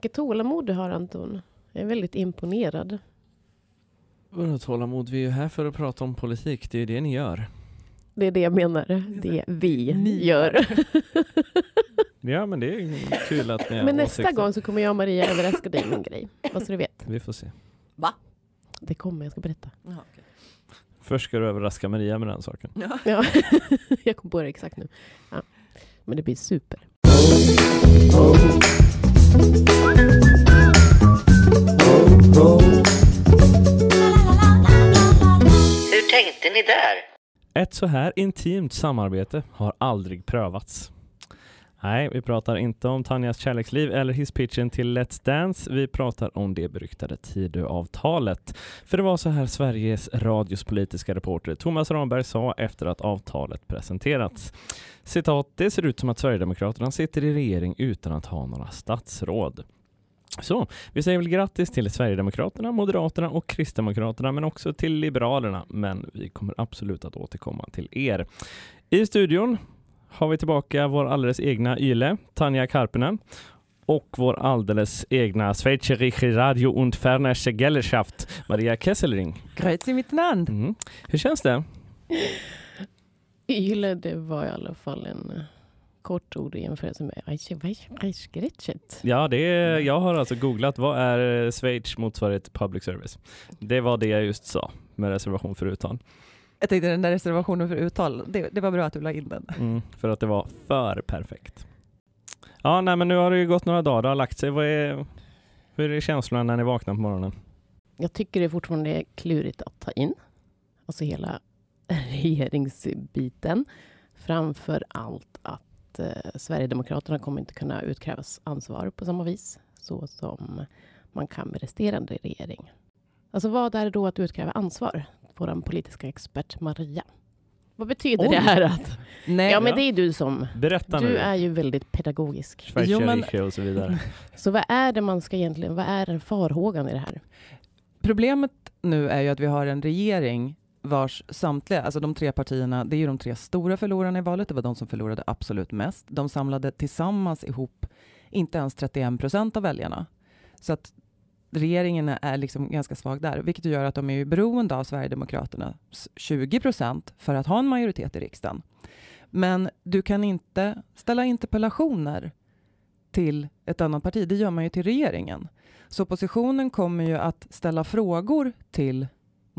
Vilket tålamod du har Anton. Jag är väldigt imponerad. Vadå tålamod? Vi är ju här för att prata om politik. Det är ju det ni gör. Det är det jag menar. Det vi Ni gör. Ja, men det är kul att ni har Men nästa åsikter. gång så kommer jag och Maria överraska dig med en grej. Vad så du vet. Vi får se. Det kommer, jag ska berätta. Jaha, okej. Först ska du överraska Maria med den saken. Ja. Ja. jag kom på det exakt nu. Ja. Men det blir super. Tänkte ni där? Ett så här intimt samarbete har aldrig prövats. Nej, vi pratar inte om Tanjas kärleksliv eller hisspitchen till Let's Dance. Vi pratar om det beryktade Tidöavtalet. För det var så här Sveriges radios politiska reporter Thomas Ramberg sa efter att avtalet presenterats. Citat, det ser ut som att Sverigedemokraterna sitter i regering utan att ha några statsråd. Så, vi säger väl grattis till Sverigedemokraterna, Moderaterna och Kristdemokraterna, men också till Liberalerna. Men vi kommer absolut att återkomma till er. I studion har vi tillbaka vår alldeles egna Yle, Tanja Karpinen och vår alldeles egna Schweizerische Radio und Fernsche Gesellschaft, Maria Kesselring. Grüezi miteinander. Mm. Hur känns det? Yle, det var i alla fall en eh, kort ord i jämförelse med Reichgerichtset. Ja, det är, jag har alltså googlat vad är eh, Schweiz motsvarighet till public service. Det var det jag just sa med reservation för uttal. Jag tänkte den där reservationen för uttal, det, det var bra att du la in den. Mm, för att det var för perfekt. Ja, nej, men nu har det ju gått några dagar, det har lagt sig. Vad är, hur är känslorna när ni vaknar på morgonen? Jag tycker det fortfarande är klurigt att ta in. Alltså hela regeringsbiten. Framför allt att eh, Sverigedemokraterna kommer inte kunna utkrävas ansvar på samma vis så som man kan med resterande regering. Alltså vad är det då att utkräva ansvar? Vår politiska expert Maria. Vad betyder Oj. det här? Att, Nej, ja, men det är du som... Berätta Du nu. är ju väldigt pedagogisk. Schweizerische och så vidare. Så vad är det man ska egentligen... Vad är farhågan i det här? Problemet nu är ju att vi har en regering vars samtliga, alltså de tre partierna, det är ju de tre stora förlorarna i valet. Det var de som förlorade absolut mest. De samlade tillsammans ihop inte ens 31 procent av väljarna. Så att regeringen är liksom ganska svag där, vilket gör att de är ju beroende av Sverigedemokraternas 20 procent för att ha en majoritet i riksdagen. Men du kan inte ställa interpellationer till ett annat parti. Det gör man ju till regeringen. Så oppositionen kommer ju att ställa frågor till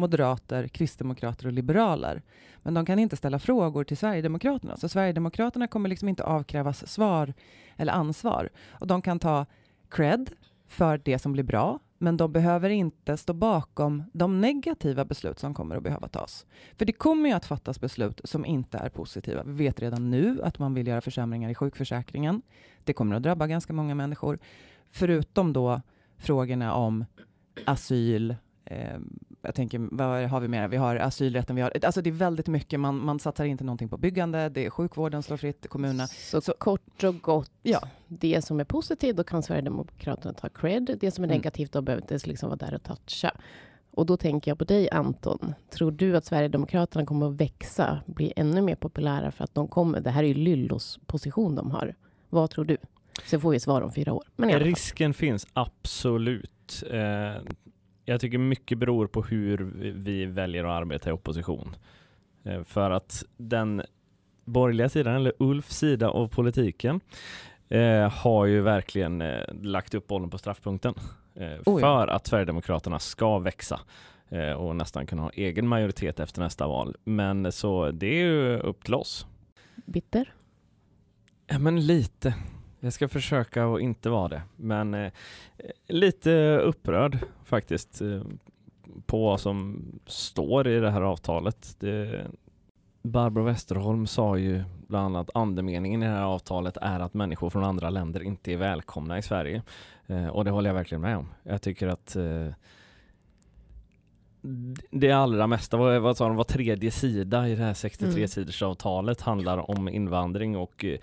moderater, kristdemokrater och liberaler. Men de kan inte ställa frågor till Sverigedemokraterna. Så Sverigedemokraterna kommer liksom inte avkrävas svar eller ansvar. Och de kan ta cred för det som blir bra, men de behöver inte stå bakom de negativa beslut som kommer att behöva tas. För det kommer ju att fattas beslut som inte är positiva. Vi vet redan nu att man vill göra försämringar i sjukförsäkringen. Det kommer att drabba ganska många människor. Förutom då frågorna om asyl, eh, jag tänker, vad har vi mer? Vi har asylrätten, vi har, alltså det är väldigt mycket, man, man satsar inte någonting på byggande, det är sjukvården står fritt, kommunerna. Så, Så- kort och gott, Ja. det som är positivt, då kan Sverigedemokraterna ta cred. Det som är Mm. negativt, då behöver inte liksom vara där och toucha. Och då tänker jag på dig Anton. Tror du att Sverigedemokraterna kommer att växa, bli ännu mer populära för att de kommer, det här är ju Lyllos position de har. Vad tror du? Så får vi svar om fyra år. Men. Risken finns absolut. Eh, jag tycker mycket beror på hur vi- väljer att arbeta i opposition. Eh, för att den borgerliga sidan, eller Ulfs sida av politiken, eh, har ju verkligen eh, lagt upp bollen på straffpunkten. Eh, Oh ja. för att Sverigedemokraterna ska växa och nästan kunna ha egen majoritet efter nästa val. Men så det är ju upp till oss. Bitter? Ja, men lite. Jag ska försöka att inte vara det, men eh, lite upprörd faktiskt eh, på vad som står i det här avtalet. Det, Barbro Westerholm sa ju bland annat andemeningen i det här avtalet är att människor från andra länder inte är välkomna i Sverige. Eh, och det håller jag verkligen med om. Jag tycker att eh, det allra mesta, vad, vad sa de, var tredje sida i det här 63 Mm. handlar om invandring och eh,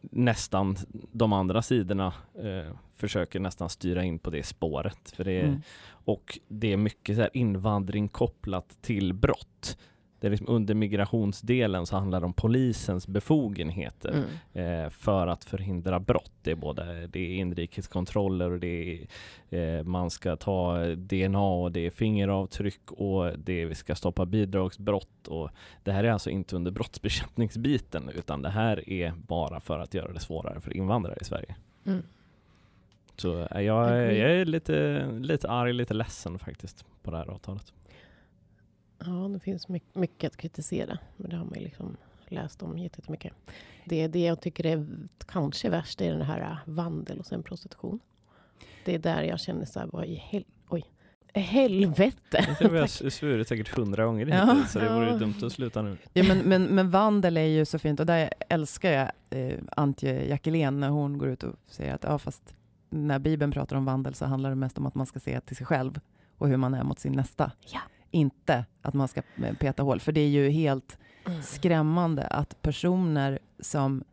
nästan de andra sidorna eh, försöker nästan styra in på det spåret. För det Mm. Och det är mycket så invandring kopplat till brott. Det är liksom under migrationsdelen så handlar det om polisens befogenheter Mm. eh, för att förhindra brott. Det är både det är inrikeskontroller och det är, eh, man ska ta DNA och det är fingeravtryck och det är, vi ska stoppa bidragsbrott och det här är alltså inte under brottsbekämpningsbiten utan det här är bara för att göra det svårare för invandrare i Sverige. Mm. Så eh, jag, jag är lite, lite arg, lite ledsen faktiskt på det här avtalet. Ja, det finns mycket, mycket att kritisera. Men det har man ju liksom läst om jättemycket. Det, det jag tycker är kanske värst är den här äh, vandel och sen prostitution. Det är där jag känner så här, vad i hel, oj, helvete. Jag tror vi har svurit säkert hundra gånger Ja. hittills så det vore ju dumt att sluta nu. Ja, men, men, men vandel är ju så fint och där älskar jag eh, Antje Jackelén när hon går ut och säger att ja, fast när Bibeln pratar om vandel så handlar det mest om att man ska se till sig själv och hur man är mot sin nästa. Ja. Inte att man ska eh, peta hål, för det är ju helt Mm. skrämmande att personer som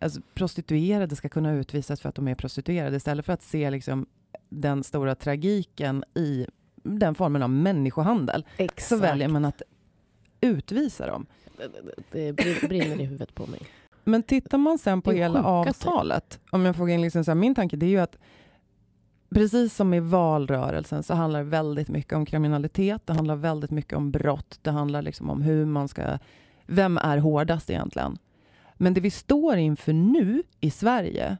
alltså, prostituerade ska kunna utvisas för att de är prostituerade istället för att se liksom, den stora tragiken i den formen av människohandel så Exakt. väljer man att utvisa dem. Det, det, det brin- brinner i huvudet på mig. Men tittar man sen på hela avtalet, om jag får in liksom så här, min tanke det är ju att precis som i valrörelsen så handlar det väldigt mycket om kriminalitet, det handlar väldigt mycket om brott, det handlar liksom om hur man ska, vem är hårdast egentligen? Men det vi står inför nu i Sverige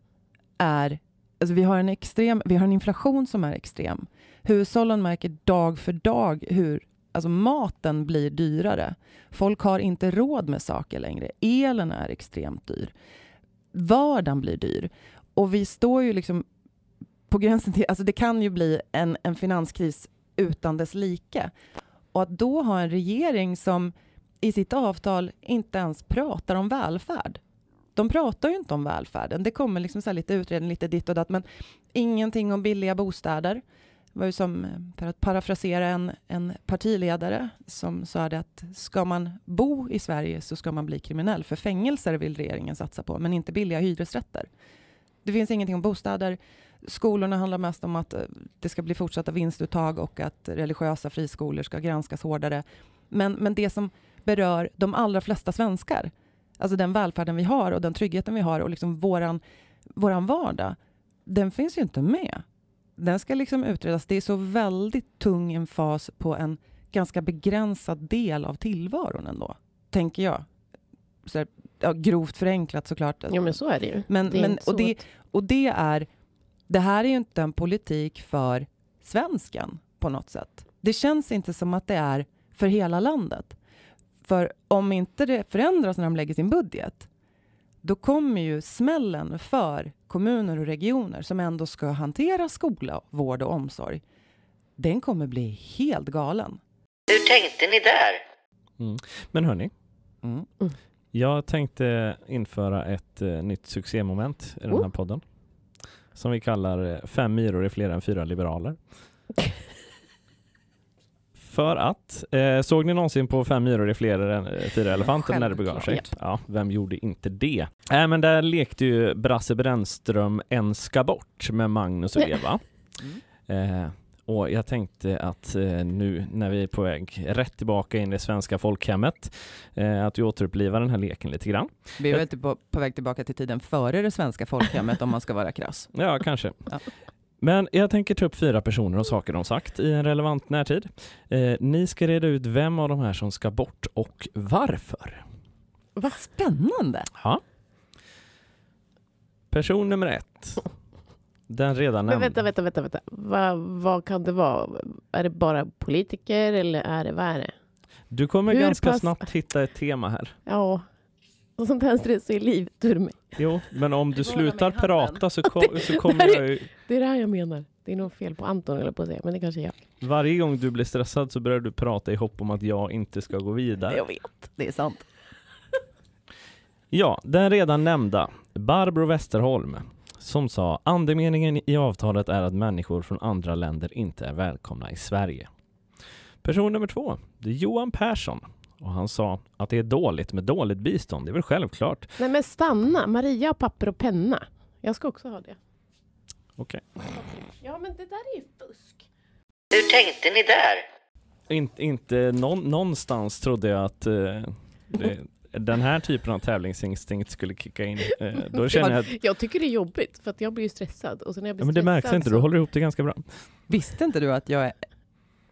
är, alltså vi har en extrem, vi har en inflation som är extrem. Hushållen märker dag för dag hur alltså maten blir dyrare. Folk har inte råd med saker längre. Elen är extremt dyr. Vardagen blir dyr. Och vi står ju liksom på gränsen till, alltså det kan ju bli en, en finanskris utan dess like. Och att då ha en regering som i sitt avtal inte ens pratar om välfärd. De pratar ju inte om välfärden. Det kommer liksom så här lite utredning, lite ditt och datt, men ingenting om billiga bostäder. Det var ju som, eh, för att parafrasera en, en partiledare som sa det att ska man bo i Sverige så ska man bli kriminell. För fängelser vill regeringen satsa på, men inte billiga hyresrätter. Det finns ingenting om bostäder. Skolorna handlar mest om att eh, det ska bli fortsatta vinstuttag och att religiösa friskolor ska granskas hårdare. Men, men det som berör de allra flesta svenskar, alltså den välfärden vi har och den tryggheten vi har och liksom våran, våran vardag, den finns ju inte med. Den ska liksom utredas. Det är så väldigt tung en fas på en ganska begränsad del av tillvaron ändå, tänker jag. Så här, ja, grovt förenklat såklart. Jo, men så är det ju. Men, Det är men, och, det, och det är, det här är ju inte en politik för svensken på något sätt. Det känns inte som att det är för hela landet. För om inte det förändras när de lägger sin budget, då kommer ju smällen för kommuner och regioner som ändå ska hantera skola, vård och omsorg. Den kommer bli helt galen. Hur tänkte ni där? Men hörni, Mm. Jag tänkte införa ett eh, nytt succémoment i den här Oh. podden. Som vi kallar eh, Fem myror är fler än fyra liberaler. För att, eh, såg ni någonsin på Fem myror är fler än eh, fyra elefanter när det begav sig? Ja, vem gjorde inte det? Äh, men där lekte ju Brasse Brännström En ska bort med Magnus och Eva. Eh, och jag tänkte att eh, nu när vi är på väg rätt tillbaka in i det svenska folkhemmet, eh, att vi återupplivar den här leken lite grann. Vi är väl typ på, på väg tillbaka till tiden före det svenska folkhemmet om man ska vara krass. Ja, kanske. Ja. Men jag tänker ta upp fyra personer och saker de sagt i en relevant närtid. Eh, ni ska reda ut vem av de här som ska bort och varför. Vad spännande! Ja. Person nummer ett. Den redan Men nämnda. vänta, vänta, vänta. vänta. Vad, vad kan det vara? Är det bara politiker eller är det, vad är det? Du kommer Hur ganska pass- snabbt hitta ett tema här. Ja, och sånt här stressar ju livet ur mig. Jo, men om du slutar prata så, kom, så kommer jag ju, Det är det här jag menar. Det är nog fel på Anton eller på att säga, men det kanske är jag. Varje gång du blir stressad så börjar du prata i hopp om att jag inte ska gå vidare. Jag vet, det är sant. Ja, den redan nämnda Barbro Westerholm som sa andemeningen i avtalet är att människor från andra länder inte är välkomna i Sverige. Person nummer två, det är Johan Persson och han sa att det är dåligt med dåligt bistånd. Det är väl självklart. Nej men stanna! Maria har papper och penna. Jag ska också ha det. Okej. Ja men det där är ju fusk. Hur tänkte ni där? In, inte någon, någonstans trodde jag att eh, det, den här typen av tävlingsinstinkt skulle kicka in. Eh, då känner jag att, Jag tycker det är jobbigt för att jag blir ju stressad. Och så när jag blir ja, men det märks inte, så- du håller ihop det ganska bra. Visste inte du att jag är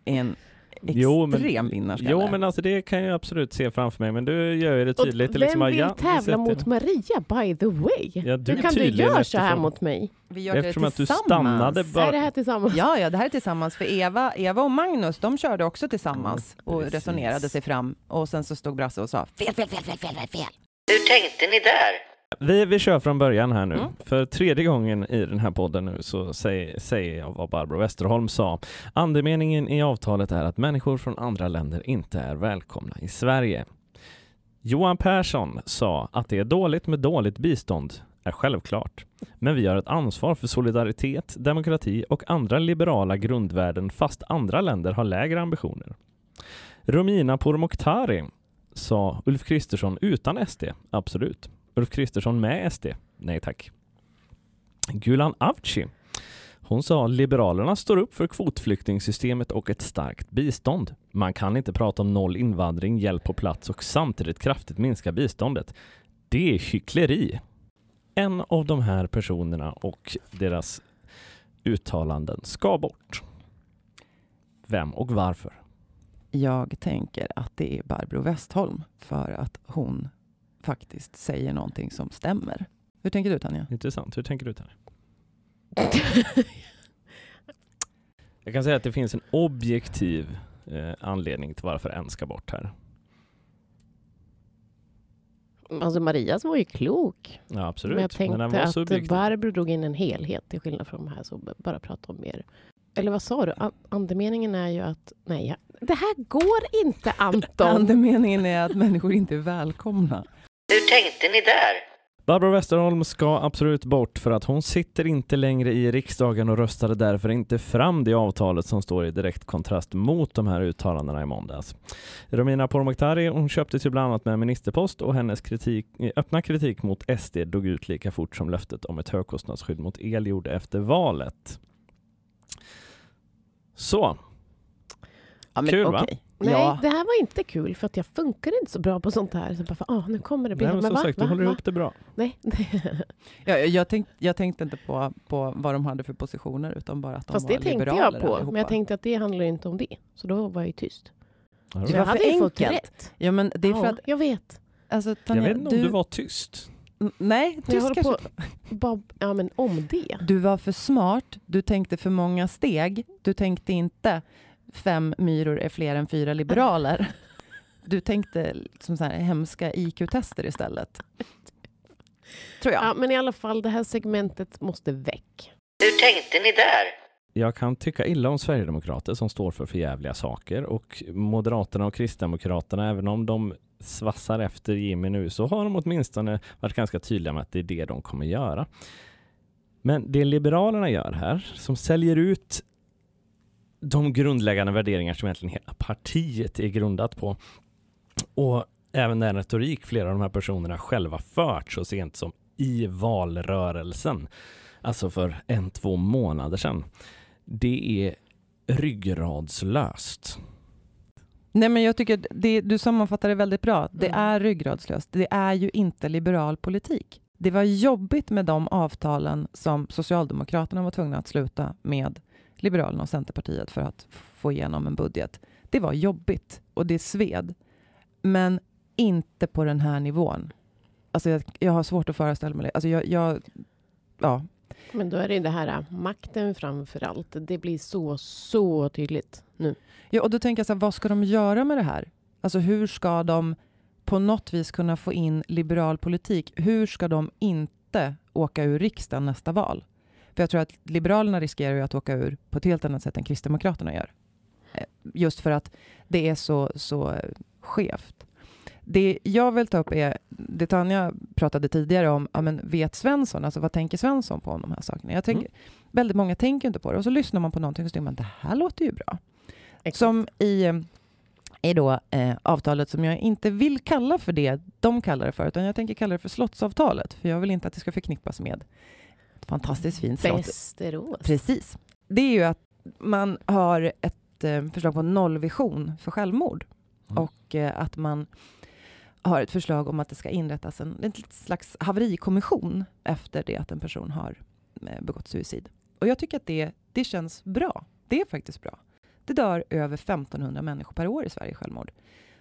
en extrem Jo, men- vinnarskalle? Jo men alltså det kan jag absolut se framför mig, men du gör ju det Och tydligt. Är vem liksom, vill ja, tävla mot Maria, by the way? Ja, du Hur kan du göra så här eftersom- mot mig? Vi gör det Eftersom att du tillsammans. stannade bara- Är det här tillsammans? Ja, ja, det här är tillsammans. För Eva, Eva och Magnus, de körde också tillsammans Mm, och resonerade sig fram. Och sen så stod Brasse och sa fel, fel, fel, fel, fel, fel, fel. Hur tänkte ni där? Vi, vi kör från början här nu. Mm. För tredje gången i den här podden nu så säger, säger jag vad Barbro Westerholm sa. Andemeningen i avtalet är att människor från andra länder inte är välkomna i Sverige. Johan Persson sa att det är dåligt med dåligt bistånd är självklart. Men vi har ett ansvar för solidaritet, demokrati och andra liberala grundvärden fast andra länder har lägre ambitioner. Romina Pourmokhtari sa Ulf Kristersson utan SD, absolut. Ulf Kristersson med SD, nej tack. Gulan Avci, hon sa Liberalerna står upp för kvotflyktingsystemet och ett starkt bistånd. Man kan inte prata om noll invandring, hjälp på plats och samtidigt kraftigt minska biståndet. Det är hyckleri. En av de här personerna och deras uttalanden ska bort. Vem och varför? Jag tänker att det är Barbro Westholm för att hon faktiskt säger någonting som stämmer. Hur tänker du Tanja? Intressant. Hur tänker du där? Jag kan säga att det finns en objektiv eh, anledning till varför en ska bort här. Alltså Marias var ju klok. Ja, absolut. Men jag tänkte var att subjektiv. Barbro drog in en helhet till skillnad från de här som bara pratar om mer. Eller vad sa du? An- Andemeningen är ju att... Nej, det här går inte Anton! Andemeningen är att människor inte är välkomna. Hur tänkte ni där? Barbro Westerholm ska absolut bort för att hon sitter inte längre i riksdagen och röstade därför inte fram det avtalet som står i direkt kontrast mot de här uttalandena i måndags. Romina Pourmokhtari hon köptes ju bland annat med en ministerpost och hennes kritik, eh, öppna kritik mot SD dog ut lika fort som löftet om ett högkostnadsskydd mot el gjorde efter valet. Så, Ja, men Kul, va? okej. Nej, Ja. det här var inte kul för att jag funkar inte så bra på sånt här. Så bara, för, ah, nu kommer det bli... Nej, men som va? sagt, du va? håller va? ihop det bra. Nej, Ja, jag, tänk, jag tänkte inte på, på vad de hade för positioner, utan bara att de fast var det tänkte liberaler jag på. allihopa. Men jag tänkte att det handlar inte om det. Så då var jag ju tyst. Ja, Det var jag för hade ju fått enkelt. rätt. Ja, men det är för ja, att... jag vet. Alltså, Jag Tanja, vet inte om du var tyst. Nej, Jag tyst håller kanske. på... Bara, ja, men om det. Du var för smart, du tänkte för många steg. Du tänkte inte fem myror är fler än fyra liberaler. Du tänkte som så här hemska IQ-tester istället. Tror jag. Ja, men i alla fall, det här segmentet måste väck. Hur tänkte ni där? Jag kan tycka illa om Sverigedemokrater som står för förjävliga saker och Moderaterna och Kristdemokraterna, även om de svassar efter Jimmy nu, så har de åtminstone varit ganska tydliga med att det är det de kommer göra. Men det Liberalerna gör här, som säljer ut de grundläggande värderingar som egentligen hela partiet är grundat på och även den retorik flera av de här personerna själva fört så sent som i valrörelsen, alltså för en, två månader sedan. Det är ryggradslöst. Nej, men jag tycker det, du sammanfattar det väldigt bra. Det Mm. är ryggradslöst. Det är ju inte liberal politik. Det var jobbigt med de avtalen som Socialdemokraterna var tvungna att sluta med Liberalerna och Centerpartiet för att få igenom en budget. Det var jobbigt och det sved. Men inte på den här nivån. Alltså jag, jag har svårt att föreställa mig det. Alltså jag, jag, ja, Men då är det det här äh, makten framför allt. Det blir så, så tydligt nu. Ja, och då tänker jag så här, vad ska de göra med det här? Alltså hur ska de på något vis kunna få in liberal politik? Hur ska de inte åka ur riksdagen nästa val? För jag tror att Liberalerna riskerar ju att åka ur på ett helt annat sätt än Kristdemokraterna gör. Eh, Just för att det är så, så skevt. Det jag vill ta upp är, det Tanja pratade tidigare om, ja, men vet Svensson, alltså vad tänker Svensson på om de här sakerna? Jag tänker, Väldigt många tänker inte på det och så lyssnar man på någonting och så tänker man, det här låter ju bra. Som i, eh, i då, eh, avtalet som jag inte vill kalla för det de kallar det för, utan jag tänker kalla det för slottsavtalet, för jag vill inte att det ska förknippas med fantastiskt fint slott. Västerås. Precis. Det är ju att man har ett eh, förslag på nollvision för självmord. Mm. Och eh, att man har ett förslag om att det ska inrättas en, en slags haverikommission efter det att en person har eh, begått suicid. Och jag tycker att det, det känns bra. Det är faktiskt bra. Det dör över 1500 människor per år i Sverige självmord.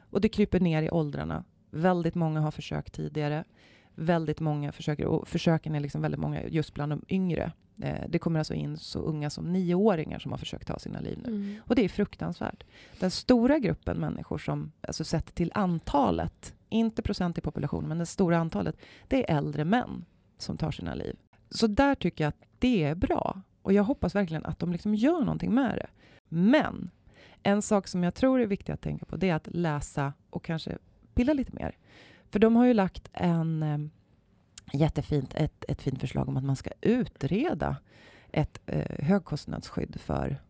Och det kryper ner i åldrarna. Väldigt många har försökt tidigare. Väldigt många försöker, och försöken är liksom väldigt många just bland de yngre. Eh, det kommer alltså in så unga som nioåringar som har försökt ta sina liv nu. Mm. Och det är fruktansvärt. Den stora gruppen människor som, alltså sett till antalet, inte procent i populationen, men det stora antalet, det är äldre män som tar sina liv. Så där tycker jag att det är bra. Och jag hoppas verkligen att de liksom gör någonting med det. Men en sak som jag tror är viktig att tänka på, det är att läsa och kanske pilla lite mer. För de har ju lagt en eh, jättefint, ett, ett fint förslag om att man ska utreda ett eh, högkostnadsskydd för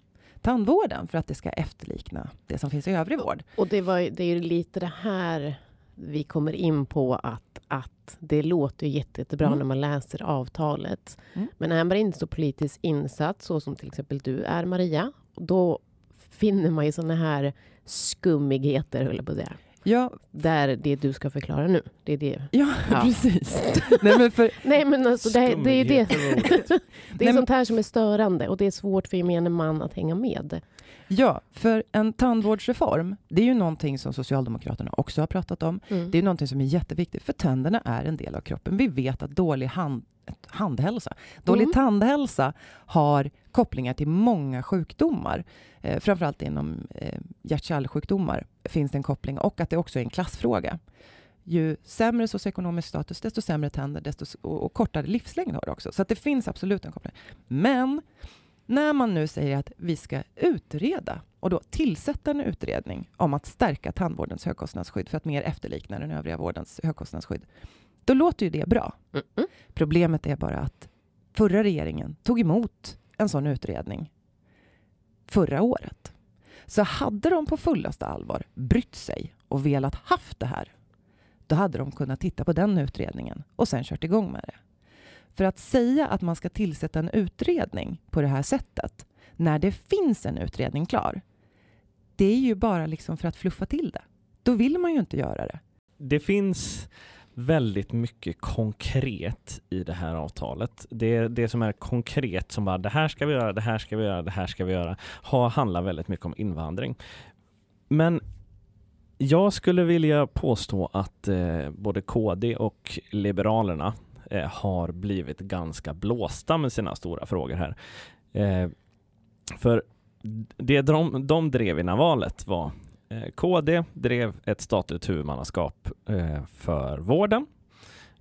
tandvården för att det ska efterlikna det som finns i övrig vård. Och det, var, det är ju lite det här vi kommer in på att, att det låter ju jätte, jättebra Mm. när man läser avtalet. Mm. Men är man inte så politiskt insatt, så som till exempel du är Maria, då finner man ju såna här skummigheter, höll jag på att säga. Ja, Där det du ska förklara nu, det är det. ja, Ja. precis. Nej, men för, Nej men alltså det, det är det. Det är Nej, sånt här som är störande och det är svårt för gemene man att hänga med. Ja, för en tandvårdsreform, det är ju någonting som Socialdemokraterna också har pratat om. Mm. Det är någonting som är jätteviktigt, för tänderna är en del av kroppen. Vi vet att dålig hand, handhälsa, dålig Mm. tandhälsa har kopplingar till många sjukdomar. Eh, framförallt inom eh, hjärt-kärlsjukdomar finns det en koppling och att det också är en klassfråga. Ju sämre socioekonomisk status, desto sämre tänder desto, och, och kortare livslängd har det också. Så det finns absolut en koppling. Men när man nu säger att vi ska utreda och då tillsätta en utredning om att stärka tandvårdens högkostnadsskydd för att mer efterlikna den övriga vårdens högkostnadsskydd, då låter ju det bra. Mm -mm. Problemet är bara att förra regeringen tog emot en sån utredning förra året. Så hade de på fullaste allvar brytt sig och velat haft det här, då hade de kunnat titta på den utredningen och sen kört igång med det. För att säga att man ska tillsätta en utredning på det här sättet, när det finns en utredning klar, det är ju bara liksom för att fluffa till det. Då vill man ju inte göra det. Det finns väldigt mycket konkret i det här avtalet. Det, det som är konkret som bara det här ska vi göra, det här ska vi göra, det här ska vi göra, har, handlar väldigt mycket om invandring. Men jag skulle vilja påstå att eh, både KD och Liberalerna eh, har blivit ganska blåsta med sina stora frågor här. Eh, för det de, de drev innan valet var Eh, KD drev ett statligt huvudmannaskap eh, för vården.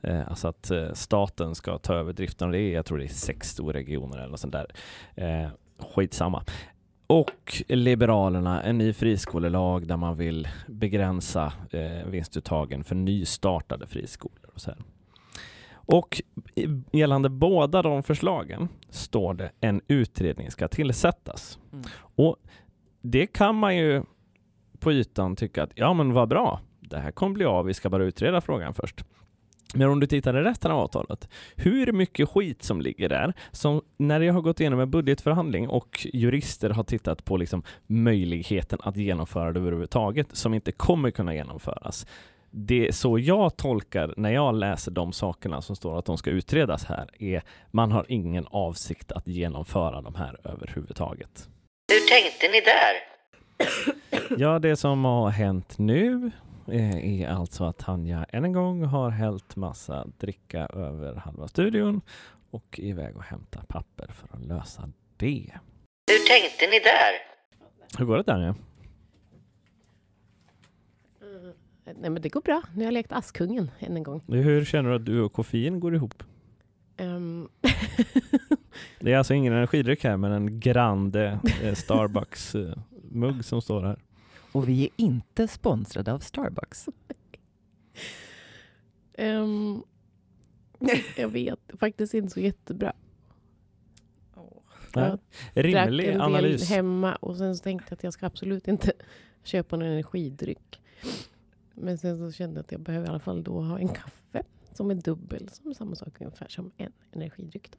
Eh, alltså att eh, staten ska ta över driften av det. Jag tror det är sex storregioner eller något sånt där. Eh, skitsamma. Och Liberalerna, en ny friskolelag där man vill begränsa eh, vinstuttagen för nystartade friskolor. Och, så här och gällande båda de förslagen står det en utredning ska tillsättas. Mm. Och det kan man ju på ytan tycka att ja men vad bra, det här kommer bli av, vi ska bara utreda frågan först. Men om du tittar i resten av avtalet, hur mycket skit som ligger där, som när det har gått igenom en budgetförhandling och jurister har tittat på liksom möjligheten att genomföra det överhuvudtaget, som inte kommer kunna genomföras. Det är så jag tolkar när jag läser de sakerna som står att de ska utredas här, är man har ingen avsikt att genomföra de här överhuvudtaget. Hur tänkte ni där? Ja, det som har hänt nu eh, är alltså att Tanja än en gång har hällt massa dricka över halva studion och iväg och hämta papper för att lösa det. Hur tänkte ni där? Hur går det Tanja? Nej men det går bra. Nu har jag lekt Askungen än en gång. Hur känner du att du och koffein går ihop? Ehm, Det är alltså ingen energidryck här, men en Grande eh, Starbucks-mugg som står här. Och vi är inte sponsrade av Starbucks. ehm, jag vet faktiskt inte så jättebra. Nej. Jag drack Rimlig en del analys. hemma och sen så tänkte jag att jag ska absolut inte köpa någon energidryck. Men sen så kände jag att jag behöver i alla fall då ha en kaffe som är dubbel, som är samma sak ungefär som en energidryck.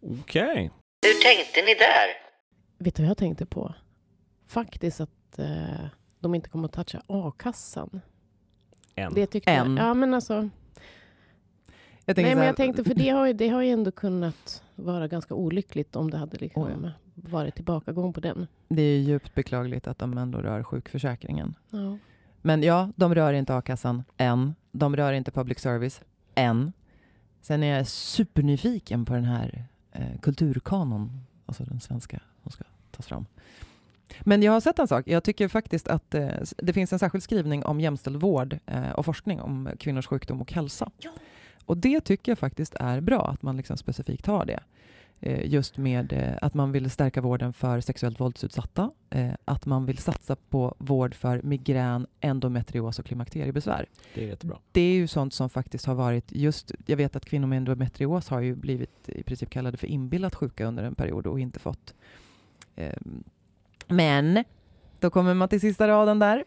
Okej. Hur tänkte ni där? vet du vad jag tänkte på? Faktiskt att eh, de inte kommer att toucha a-kassan. En. Det tyckte En. Jag, ja, men alltså, Jag nej, men jag tänkte, för det har, ju, det har ju ändå kunnat vara ganska olyckligt om det hade liksom Oh ja. varit tillbakagång på den. Det är djupt beklagligt att de ändå rör sjukförsäkringen. Ja. Men ja, de rör inte a-kassan än. De rör inte public service än. Sen är jag supernyfiken på den här eh, kulturkanon, alltså den svenska, som ska tas fram. Men jag har sett en sak. Jag tycker faktiskt att eh, det finns en särskild skrivning om jämställd vård eh, och forskning om kvinnors sjukdom och hälsa. Och det tycker jag faktiskt är bra, att man liksom specifikt har det. Eh, just med eh, att man vill stärka vården för sexuellt våldsutsatta, eh, att man vill satsa på vård för migrän, endometrios och klimakteriebesvär. Det är jättebra. Det är ju sånt som faktiskt har varit just, jag vet att kvinnor med endometrios har ju blivit i princip kallade för inbillat sjuka under en period och inte fått. ehm, men då kommer man till sista raden där.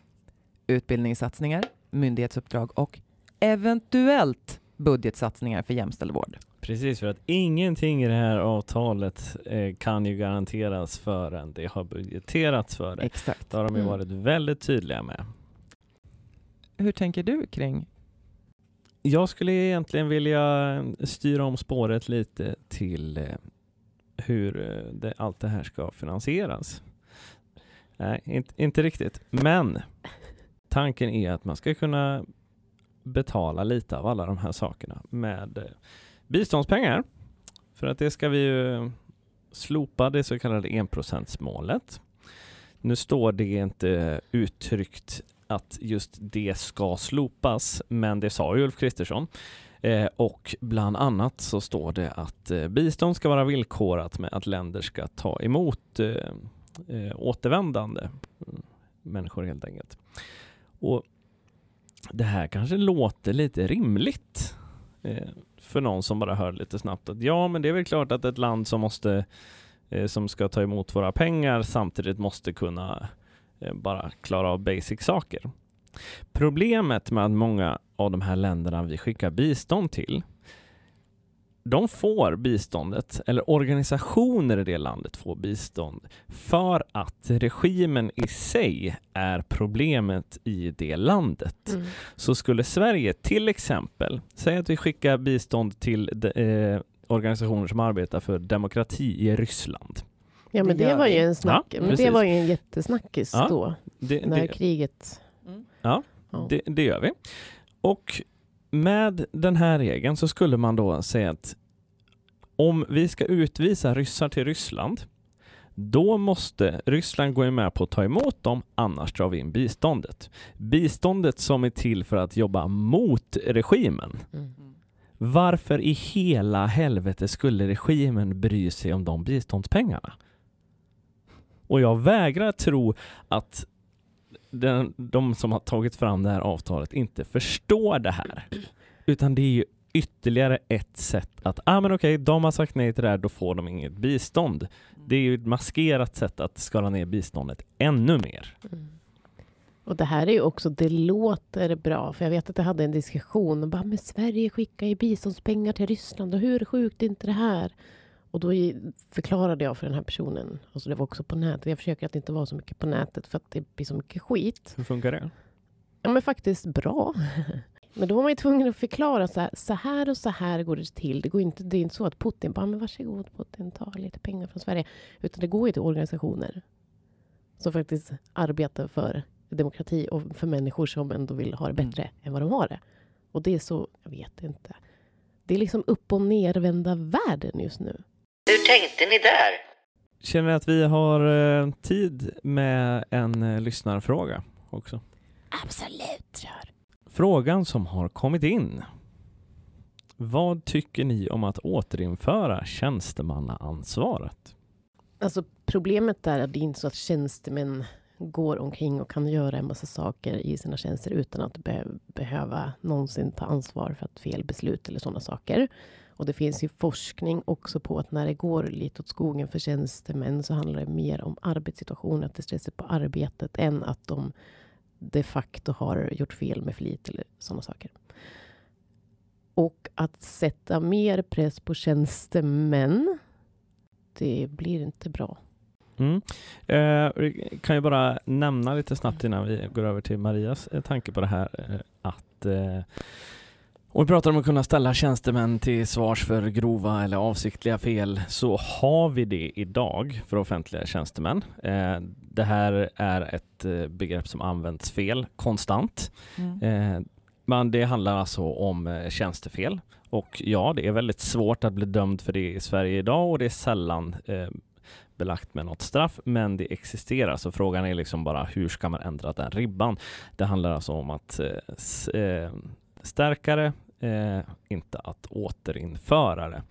Utbildningssatsningar, myndighetsuppdrag och eventuellt budgetsatsningar för jämställd vård. Precis, för att ingenting i det här avtalet eh, kan ju garanteras förrän det har budgeterats för det. Exakt. Det har de ju Mm. varit väldigt tydliga med. Hur tänker du kring Jag skulle egentligen vilja styra om spåret lite till eh, hur eh, det, allt det här ska finansieras. Nej, inte, inte riktigt. Men tanken är att man ska kunna betala lite av alla de här sakerna med eh, biståndspengar. För att det ska vi ju slopa det så kallade enprocentsmålet. Nu står det inte uttryckt att just det ska slopas, men det sa ju Ulf Kristersson. Eh, och bland annat så står det att eh, bistånd ska vara villkorat med att länder ska ta emot eh, eh återvändande mm, människor helt enkelt. Och det här kanske låter lite rimligt eh, för någon som bara hör lite snabbt att ja, men det är väl klart att ett land som måste eh, som ska ta emot våra pengar samtidigt måste kunna eh, bara klara av basic saker. Problemet med att många av de här länderna vi skickar bistånd till de får biståndet, eller organisationer i det landet får bistånd för att regimen i sig är problemet i det landet. Mm. Så skulle Sverige till exempel, säga att vi skickar bistånd till de, eh, organisationer som arbetar för demokrati i Ryssland. Ja, men Det var ju en snack, Ja, men det var ju en jättesnackis Ja, då, Det, när det, kriget... Mm. Ja, Ja. Det, det gör vi. Och med den här regeln så skulle man då säga att om vi ska utvisa ryssar till Ryssland, då måste Ryssland gå med på att ta emot dem, annars drar vi in biståndet. Biståndet som är till för att jobba mot regimen. Mm. Varför i hela helvete skulle regimen bry sig om de biståndspengarna? Och jag vägrar tro att den, de som har tagit fram det här avtalet inte förstår det här. Utan det är ju ytterligare ett sätt att, ah men okej, de har sagt nej till det här, då får de inget bistånd. Det är ju ett maskerat sätt att skala ner biståndet ännu mer. Mm. Och det här är ju också, det låter bra, för jag vet att jag hade en diskussion och bara, men Sverige skickar ju biståndspengar till Ryssland och hur sjukt är inte det här? Och då förklarade jag för den här personen, alltså det var också på nätet, jag försöker att inte vara så mycket på nätet för att det blir så mycket skit. Hur funkar det? Ja men faktiskt bra. Men då var man ju tvungen att förklara så här, så här och så här går det till. Det, går inte, det är inte så att Putin bara, men varsågod Putin, ta lite pengar från Sverige. Utan det går ju till organisationer som faktiskt arbetar för demokrati och för människor som ändå vill ha det bättre än vad de har det. Och det är så, jag vet inte. Det är liksom upp och nervända världen just nu. Hur tänkte ni där? Känner ni att vi har eh, tid med en eh, lyssnarfråga också? Absolut, kör. Frågan som har kommit in. Vad tycker ni om att återinföra tjänstemannaansvaret? Alltså problemet är att det är inte så att tjänstemän går omkring och kan göra en massa saker i sina tjänster utan att be behöva någonsin ta ansvar för ett fel beslut eller sådana saker. Och det finns ju forskning också på att när det går lite åt skogen för tjänstemän så handlar det mer om arbetssituationen, att det stressar på arbetet än att de de facto har gjort fel med flit eller sådana saker. Och att sätta mer press på tjänstemän, det blir inte bra. Mm. Eh, vi kan ju bara nämna lite snabbt innan vi går över till Marias eh, tanke på det här eh, att eh, om vi pratar om att kunna ställa tjänstemän till svars för grova eller avsiktliga fel så har vi det idag för offentliga tjänstemän. Eh, det här är ett eh, begrepp som används fel konstant. Mm. Eh, men det handlar alltså om tjänstefel och ja, det är väldigt svårt att bli dömd för det i Sverige idag och det är sällan belagt med något straff, men det existerar. Så frågan är liksom bara hur ska man ändra den ribban? Det handlar alltså om att eh, Stärkare, eh, det, eh, inte att återinföra det.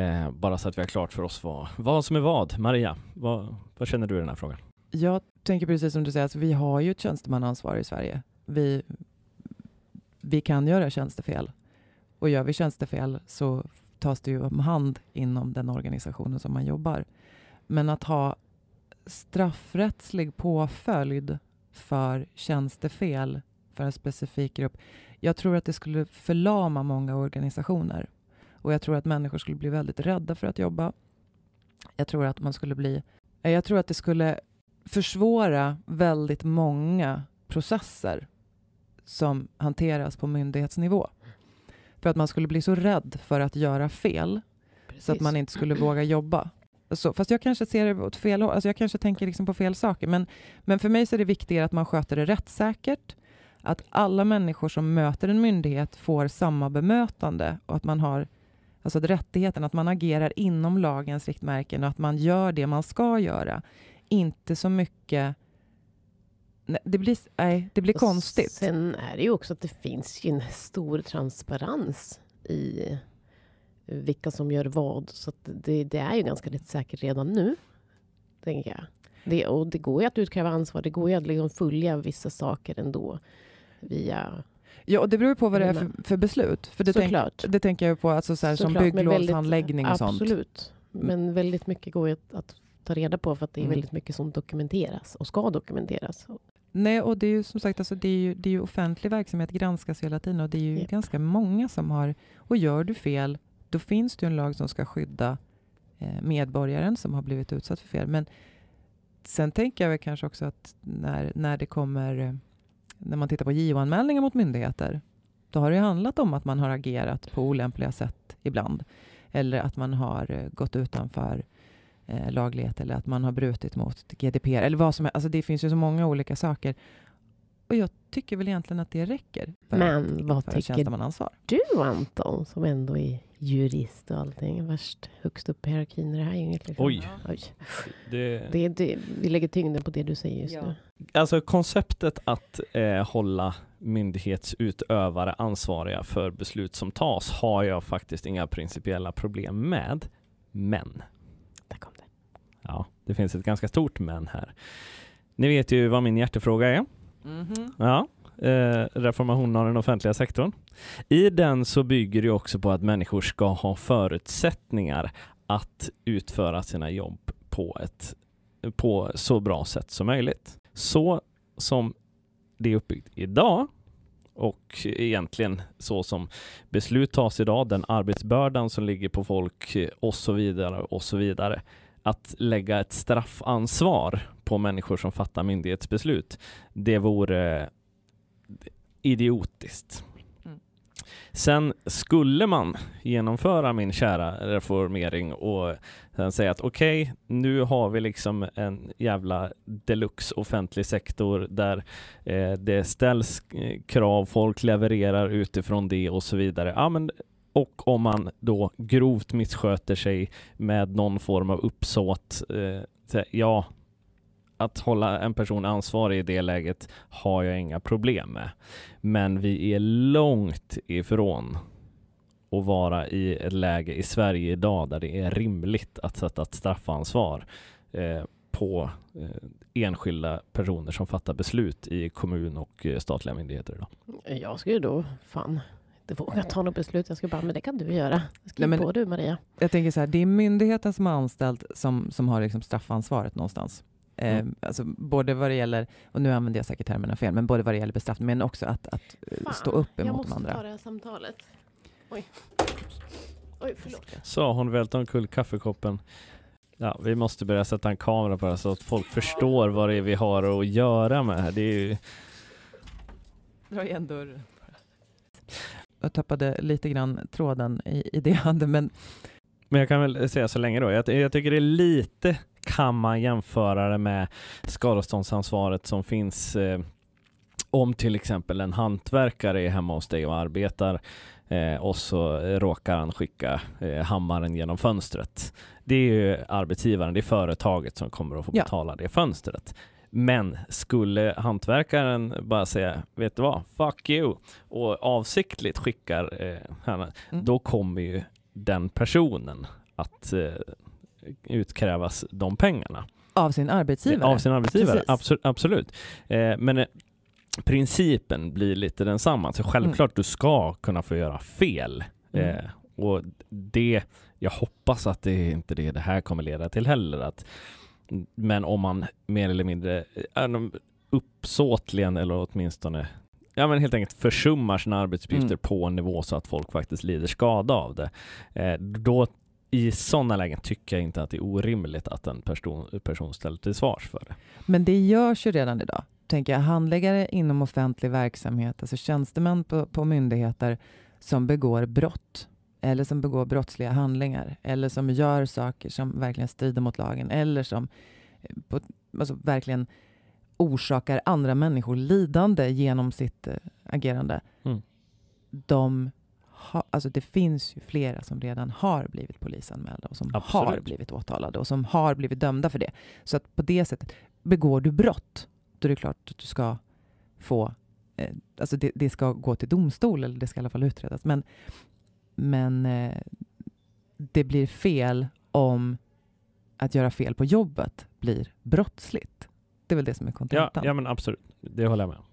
Eh, bara så att vi har klart för oss vad, vad som är vad. Maria, vad, vad känner du i den här frågan? Jag tänker precis som du säger, alltså, vi har ju ett tjänstemannaansvar i Sverige. Vi, vi kan göra tjänstefel. Och gör vi tjänstefel så tas det ju om hand inom den organisationen som man jobbar. Men att ha straffrättslig påföljd för tjänstefel för en specifik grupp. Jag tror att det skulle förlama många organisationer. Och jag tror att människor skulle bli väldigt rädda för att jobba. Jag tror att man skulle bli... Jag tror att det skulle försvåra väldigt många processer som hanteras på myndighetsnivå. För att man skulle bli så rädd för att göra fel så att man inte skulle våga jobba. Så, fast jag kanske ser det åt fel håll, alltså jag kanske tänker liksom på fel saker. Men, men för mig så är det viktigare att man sköter det rättssäkert, att alla människor som möter en myndighet får samma bemötande och att man har alltså att rättigheten, att man agerar inom lagens riktmärken och att man gör det man ska göra. Inte så mycket... Nej, det blir, nej, det blir Och konstigt. Sen är det ju också att det finns ju en stor transparens i vilka som gör vad. Så det, det är ju ganska rättssäkert redan nu, tänker jag. Det, och det går ju att utkräva ansvar. Det går ju att liksom följa vissa saker ändå via... Ja, och det beror på vad det är för, för beslut. För det, tänk, det tänker jag på alltså så här, som bygglovshandläggning och sånt. Absolut. Men väldigt mycket går att, att ta reda på för att det är Mm. väldigt mycket som dokumenteras och ska dokumenteras. Nej, och det är ju som sagt alltså, det är ju, det är ju offentlig verksamhet, granskas hela tiden och det är ju Japp. ganska många som har... Och gör du fel, då finns det ju en lag som ska skydda eh, medborgaren som har blivit utsatt för fel. Men sen tänker jag väl kanske också att när, när det kommer... När man tittar på JO-anmälningar mot myndigheter, då har det ju handlat om att man har agerat på olämpliga sätt ibland. Eller att man har eh, gått utanför eh, laglighet eller att man har brutit mot GDPR eller vad som helst. Alltså det finns ju så många olika saker. Och jag tycker väl egentligen att det räcker för, Men vad för tycker du Anton, som ändå är jurist och allting, värst högst upp i hierarkin i det här gänget? Liksom. Oj. Oj. Det, Det, det, vi lägger tyngden på det du säger just Ja. nu. Alltså konceptet att eh, hålla myndighetsutövare ansvariga för beslut som tas har jag faktiskt inga principiella problem med. Men, Där kom det. ja, det finns ett ganska stort men här. Ni vet ju vad min hjärtefråga är. Ja, eh, av den offentliga sektorn. I den så bygger det också på att människor ska ha förutsättningar att utföra sina jobb på ett på så bra sätt som möjligt. Så som det är uppbyggt idag och egentligen så som beslut tas idag, den arbetsbördan som ligger på folk och så vidare och så vidare. Att lägga ett straffansvar på människor som fattar myndighetsbeslut, det vore idiotiskt. Mm. Sen skulle man genomföra min kära reformering och sen säga att okej, nu har vi liksom en jävla deluxe offentlig sektor där eh, det ställs eh, krav, folk levererar utifrån det och så vidare. Ja, men, och om man då grovt missköter sig med någon form av uppsåt, eh, ja, att hålla en person ansvarig i det läget har jag inga problem med. Men vi är långt ifrån att vara i ett läge i Sverige idag där det är rimligt att sätta ett straffansvar eh, på eh, enskilda personer som fattar beslut i kommun och eh, statliga myndigheter idag. Jag skulle då fan inte våga ta något beslut. Jag skulle bara, men det kan du göra. Skriv Nej, på du Maria. Jag tänker så här, det är myndigheten som är anställd som, som har liksom straffansvaret någonstans. Eh, Mm. alltså både vad det gäller, och nu använder jag säkert termerna fel, men både vad det gäller bestraffning men också att, att eh, Fan, stå upp jag emot måste de andra. ta det här samtalet. Oj. Oj, förlåt. Så hon välte omkull kaffekoppen. Ja, vi måste börja sätta en kamera på det så att folk förstår vad det är vi har att göra med här. Det är ju... Dra igen dörren. Jag tappade lite grann tråden i, i det jag hade, men Men jag kan väl säga så länge då. Jag, jag tycker det är lite kan man jämföra det med skadeståndsansvaret som finns eh, om till exempel en hantverkare är hemma hos dig och arbetar eh, och så råkar han skicka eh, hammaren genom fönstret. Det är ju arbetsgivaren, det är företaget som kommer att få Ja. betala det fönstret. Men skulle hantverkaren bara säga, vet du vad, fuck you, och avsiktligt skickar eh, henne, Mm. då kommer ju den personen att eh, utkrävas de pengarna. av sin arbetsgivare. Av sin arbetsgivare, absolut. absolut. Eh, men eh, principen blir lite densamma. Så självklart du ska kunna få göra fel. Mm. Eh, och det, jag hoppas att det inte det det här kommer leda till heller. Att, men om man mer eller mindre de uppsåtligen eller åtminstone ja, men helt enkelt försummar sina arbetsuppgifter Mm. på en nivå så att folk faktiskt lider skada av det. Eh, då i sådana lägen tycker jag inte att det är orimligt att en person, person ställer till svars för det. Men det görs ju redan idag. Tänker jag, handläggare inom offentlig verksamhet, alltså tjänstemän på, på myndigheter som begår brott eller som begår brottsliga handlingar eller som gör saker som verkligen strider mot lagen eller som eh, på, alltså verkligen orsakar andra människor lidande genom sitt eh, agerande. Mm. De ha, alltså det finns ju flera som redan har blivit polisanmälda och som har Absolut. blivit åtalade och som har blivit dömda för det. Så att på det sättet, begår du brott, då är det klart att du ska få, eh, alltså det, det ska gå till domstol, eller det ska i alla fall utredas. Men, men eh, det blir fel om att göra fel på jobbet blir brottsligt. Det är väl det som är Ja, kontentan. ja men absolut, det håller jag med om.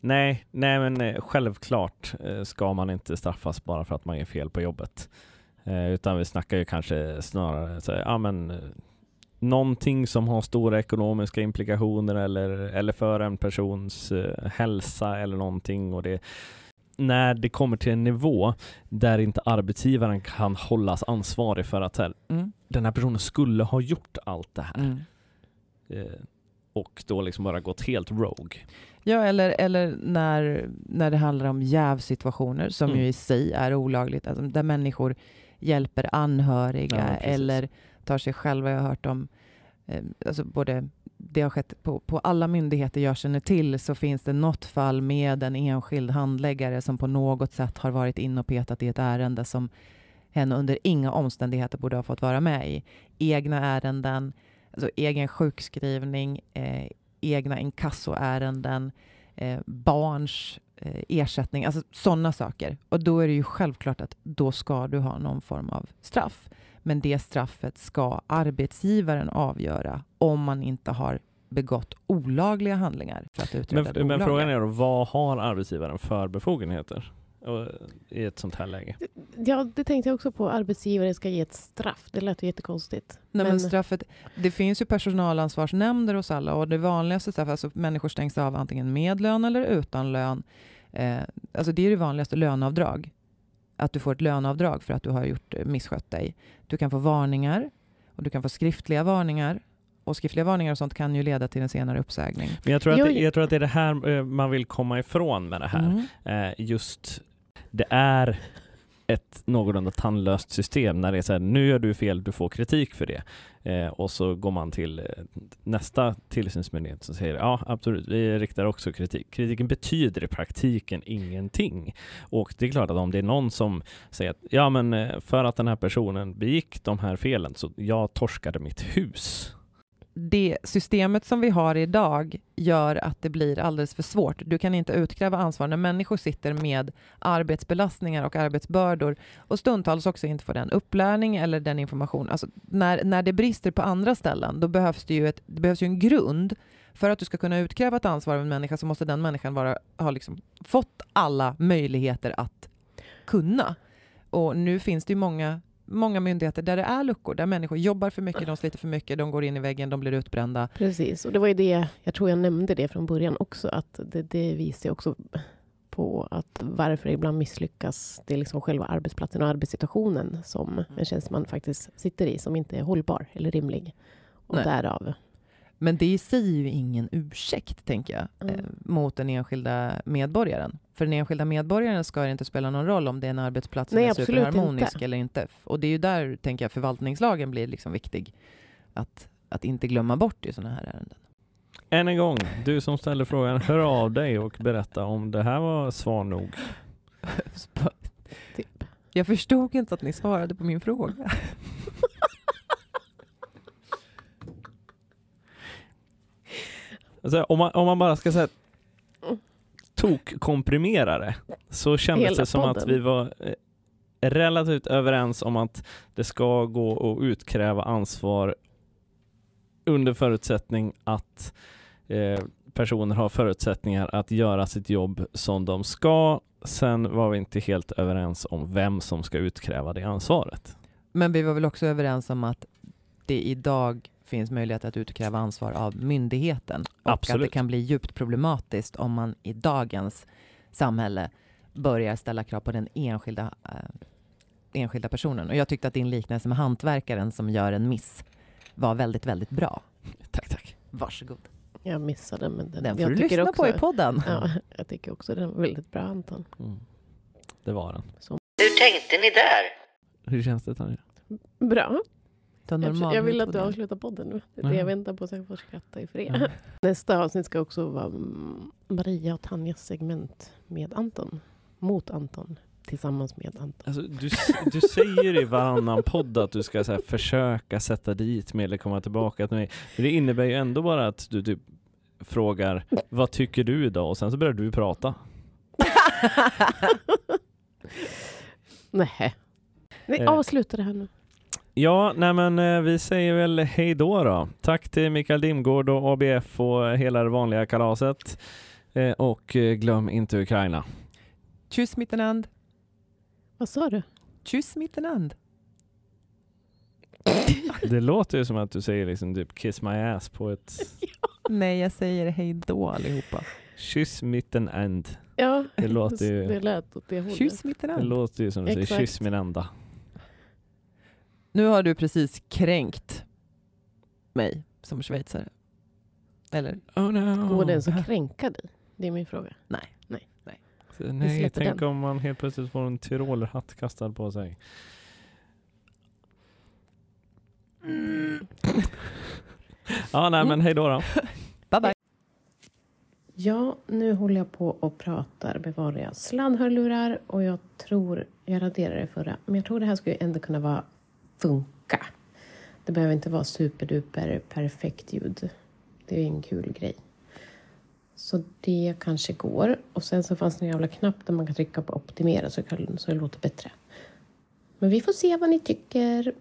Nej, nej men eh, självklart eh, ska man inte straffas bara för att man gör fel på jobbet. Eh, utan vi snackar ju kanske snarare så här, ja men någonting som har stora ekonomiska implikationer eller, eller för en persons hälsa eller någonting och det när det kommer till en nivå där inte arbetsgivaren kan hållas ansvarig för att här, Mm. den här personen skulle ha gjort allt det här Mm. och då liksom bara gått helt rogue. Ja, eller, eller när, när det handlar om jävsituationer som Mm. ju i sig är olagligt, alltså där människor hjälper anhöriga Ja, eller tar sig själva. Jag har hört om, eh, alltså både det har skett på, på alla myndigheter jag känner till så finns det något fall med en enskild handläggare som på något sätt har varit in och petat i ett ärende som hen under inga omständigheter borde ha fått vara med i. Egna ärenden, alltså egen sjukskrivning, eh, egna inkassoärenden, eh, barns eh, ersättning, alltså sådana saker. Och då är det ju självklart att då ska du ha någon form av straff. Men det straffet ska arbetsgivaren avgöra om man inte har begått olagliga handlingar för att utreda Men, men frågan är då, vad har arbetsgivaren för befogenheter i ett sånt här läge? Ja, det tänkte jag också på. Arbetsgivare ska ge ett straff. Det lät ju jättekonstigt. Nej, men Men- straffet, det finns ju personalansvarsnämnder hos alla och det vanligaste straffet, alltså människor stängs av antingen med lön eller utan lön. Eh, alltså det är det vanligaste, löneavdrag. Att du får ett löneavdrag för att du har gjort, eh, misskött dig. Du kan få varningar och du kan få skriftliga varningar. Och skriftliga varningar och sånt kan ju leda till en senare uppsägning. Men jag tror, att det, jag tror att det är det här eh, man vill komma ifrån med det här. Mm. Eh, just, det är ett någorlunda tandlöst system när det är så här, nu gör du fel, du får kritik för det. Eh, och så går man till eh, nästa tillsynsmyndighet som säger ja, absolut, vi riktar också kritik. Kritiken betyder i praktiken ingenting. Och det är klart att om det är någon som säger att ja, men eh, för att den här personen begick de här felen så jag torskade mitt hus det systemet som vi har idag gör att det blir alldeles för svårt. Du kan inte utkräva ansvar när människor sitter med arbetsbelastningar och arbetsbördor och stundtals också inte får den upplärning eller den information. Alltså när, när det brister på andra ställen, då behövs det ju, ett, det behövs ju en grund. För att du ska kunna utkräva ett ansvar av en människa så måste den människan vara, ha liksom fått alla möjligheter att kunna. Och nu finns det ju många många myndigheter där det är luckor, där människor jobbar för mycket, de sliter för mycket, de går in i väggen, de blir utbrända. Precis, och det var ju det, jag tror jag nämnde det från början också, att det, det visar också på att varför ibland misslyckas det är liksom själva arbetsplatsen och arbetssituationen som Mm. en tjänsteman faktiskt sitter i, som inte är hållbar eller rimlig. Och Nej. därav... Men det i sig är ju ingen ursäkt, tänker jag, Mm. eh, mot den enskilda medborgaren. För den enskilda medborgaren ska det inte spela någon roll om det är en arbetsplats som Nej, är superharmonisk inte. eller inte. Och det är ju där, tänker jag, förvaltningslagen blir liksom viktig. Att, att inte glömma bort i sådana här ärenden. Än en gång, du som ställer frågan, hör av dig och berätta om det här var svar nog. Typ. Jag förstod inte att ni svarade på min fråga. Alltså, om, man, om man bara ska säga tok-komprimera det så kändes Hela det som att podden. vi var eh, relativt överens om att det ska gå att utkräva ansvar under förutsättning att eh, personer har förutsättningar att göra sitt jobb som de ska. Sen var vi inte helt överens om vem som ska utkräva det ansvaret. Men vi var väl också överens om att det idag finns möjlighet att utkräva ansvar av myndigheten. Och att Absolut. det kan bli djupt problematiskt om man i dagens samhälle börjar ställa krav på den enskilda, eh, enskilda personen. Och jag tyckte att din liknelse med hantverkaren som gör en miss var väldigt, väldigt bra. Tack, tack. Varsågod. Jag missade, men den, Den får jag du lyssna också, på i podden. Ja, jag tycker också den var väldigt bra, Anton. Mm. Det var den. Hur tänkte ni där? Hur känns det Tanja? Bra. Ta Jag, normal jag vill att du avslutar podden nu. Det är det Jaha. jag väntar på så jag får skratta i fred. Ja. Nästa avsnitt ska också vara mm, Maria och Tanjas segment med Anton. Mot Anton. Tillsammans med Anton. Alltså, du, du säger i varannan podd att du ska så här, försöka sätta dit mig eller komma tillbaka till mig. Men det innebär ju ändå bara att du typ frågar vad tycker du idag och sen så börjar du prata. Nej. Nej, Eh. avsluta det här nu. Ja, nej men eh, vi säger väl hej då då. Tack till Mikael Dimgård och ABF och hela det vanliga kalaset. Eh, och eh, glöm inte Ukraina. Tjus miteinander. Vad sa du? Tjus miteinander. Det låter ju som att du säger liksom typ kiss my ass på ett Nej, jag säger hej då allihopa. kyss mitten end. Ja, Det låter ju, det lät åt det hållet. Tjus det miteinander. låter ju som du säger kyss min enda. Nu har du precis kränkt mig som schweizare. Eller? Oh no. Går det ens att kränka dig? Det är min fråga. Så, Nej, släpper tänk den. om man helt plötsligt får en tyrolerhatt kastad på sig. ja, nej men hej då då. Bye bye. Ja, nu håller jag på och pratar med vanliga sladdhörlurar och jag tror, jag raderade det förra, men jag tror det här skulle ändå kunna vara funka. Det behöver inte vara superduper perfekt ljud. Det är en kul grej. Så det kanske går. Och sen så fanns det en jävla knapp där man kan trycka på optimera så, kan, så det låter bättre. Men vi får se vad ni tycker.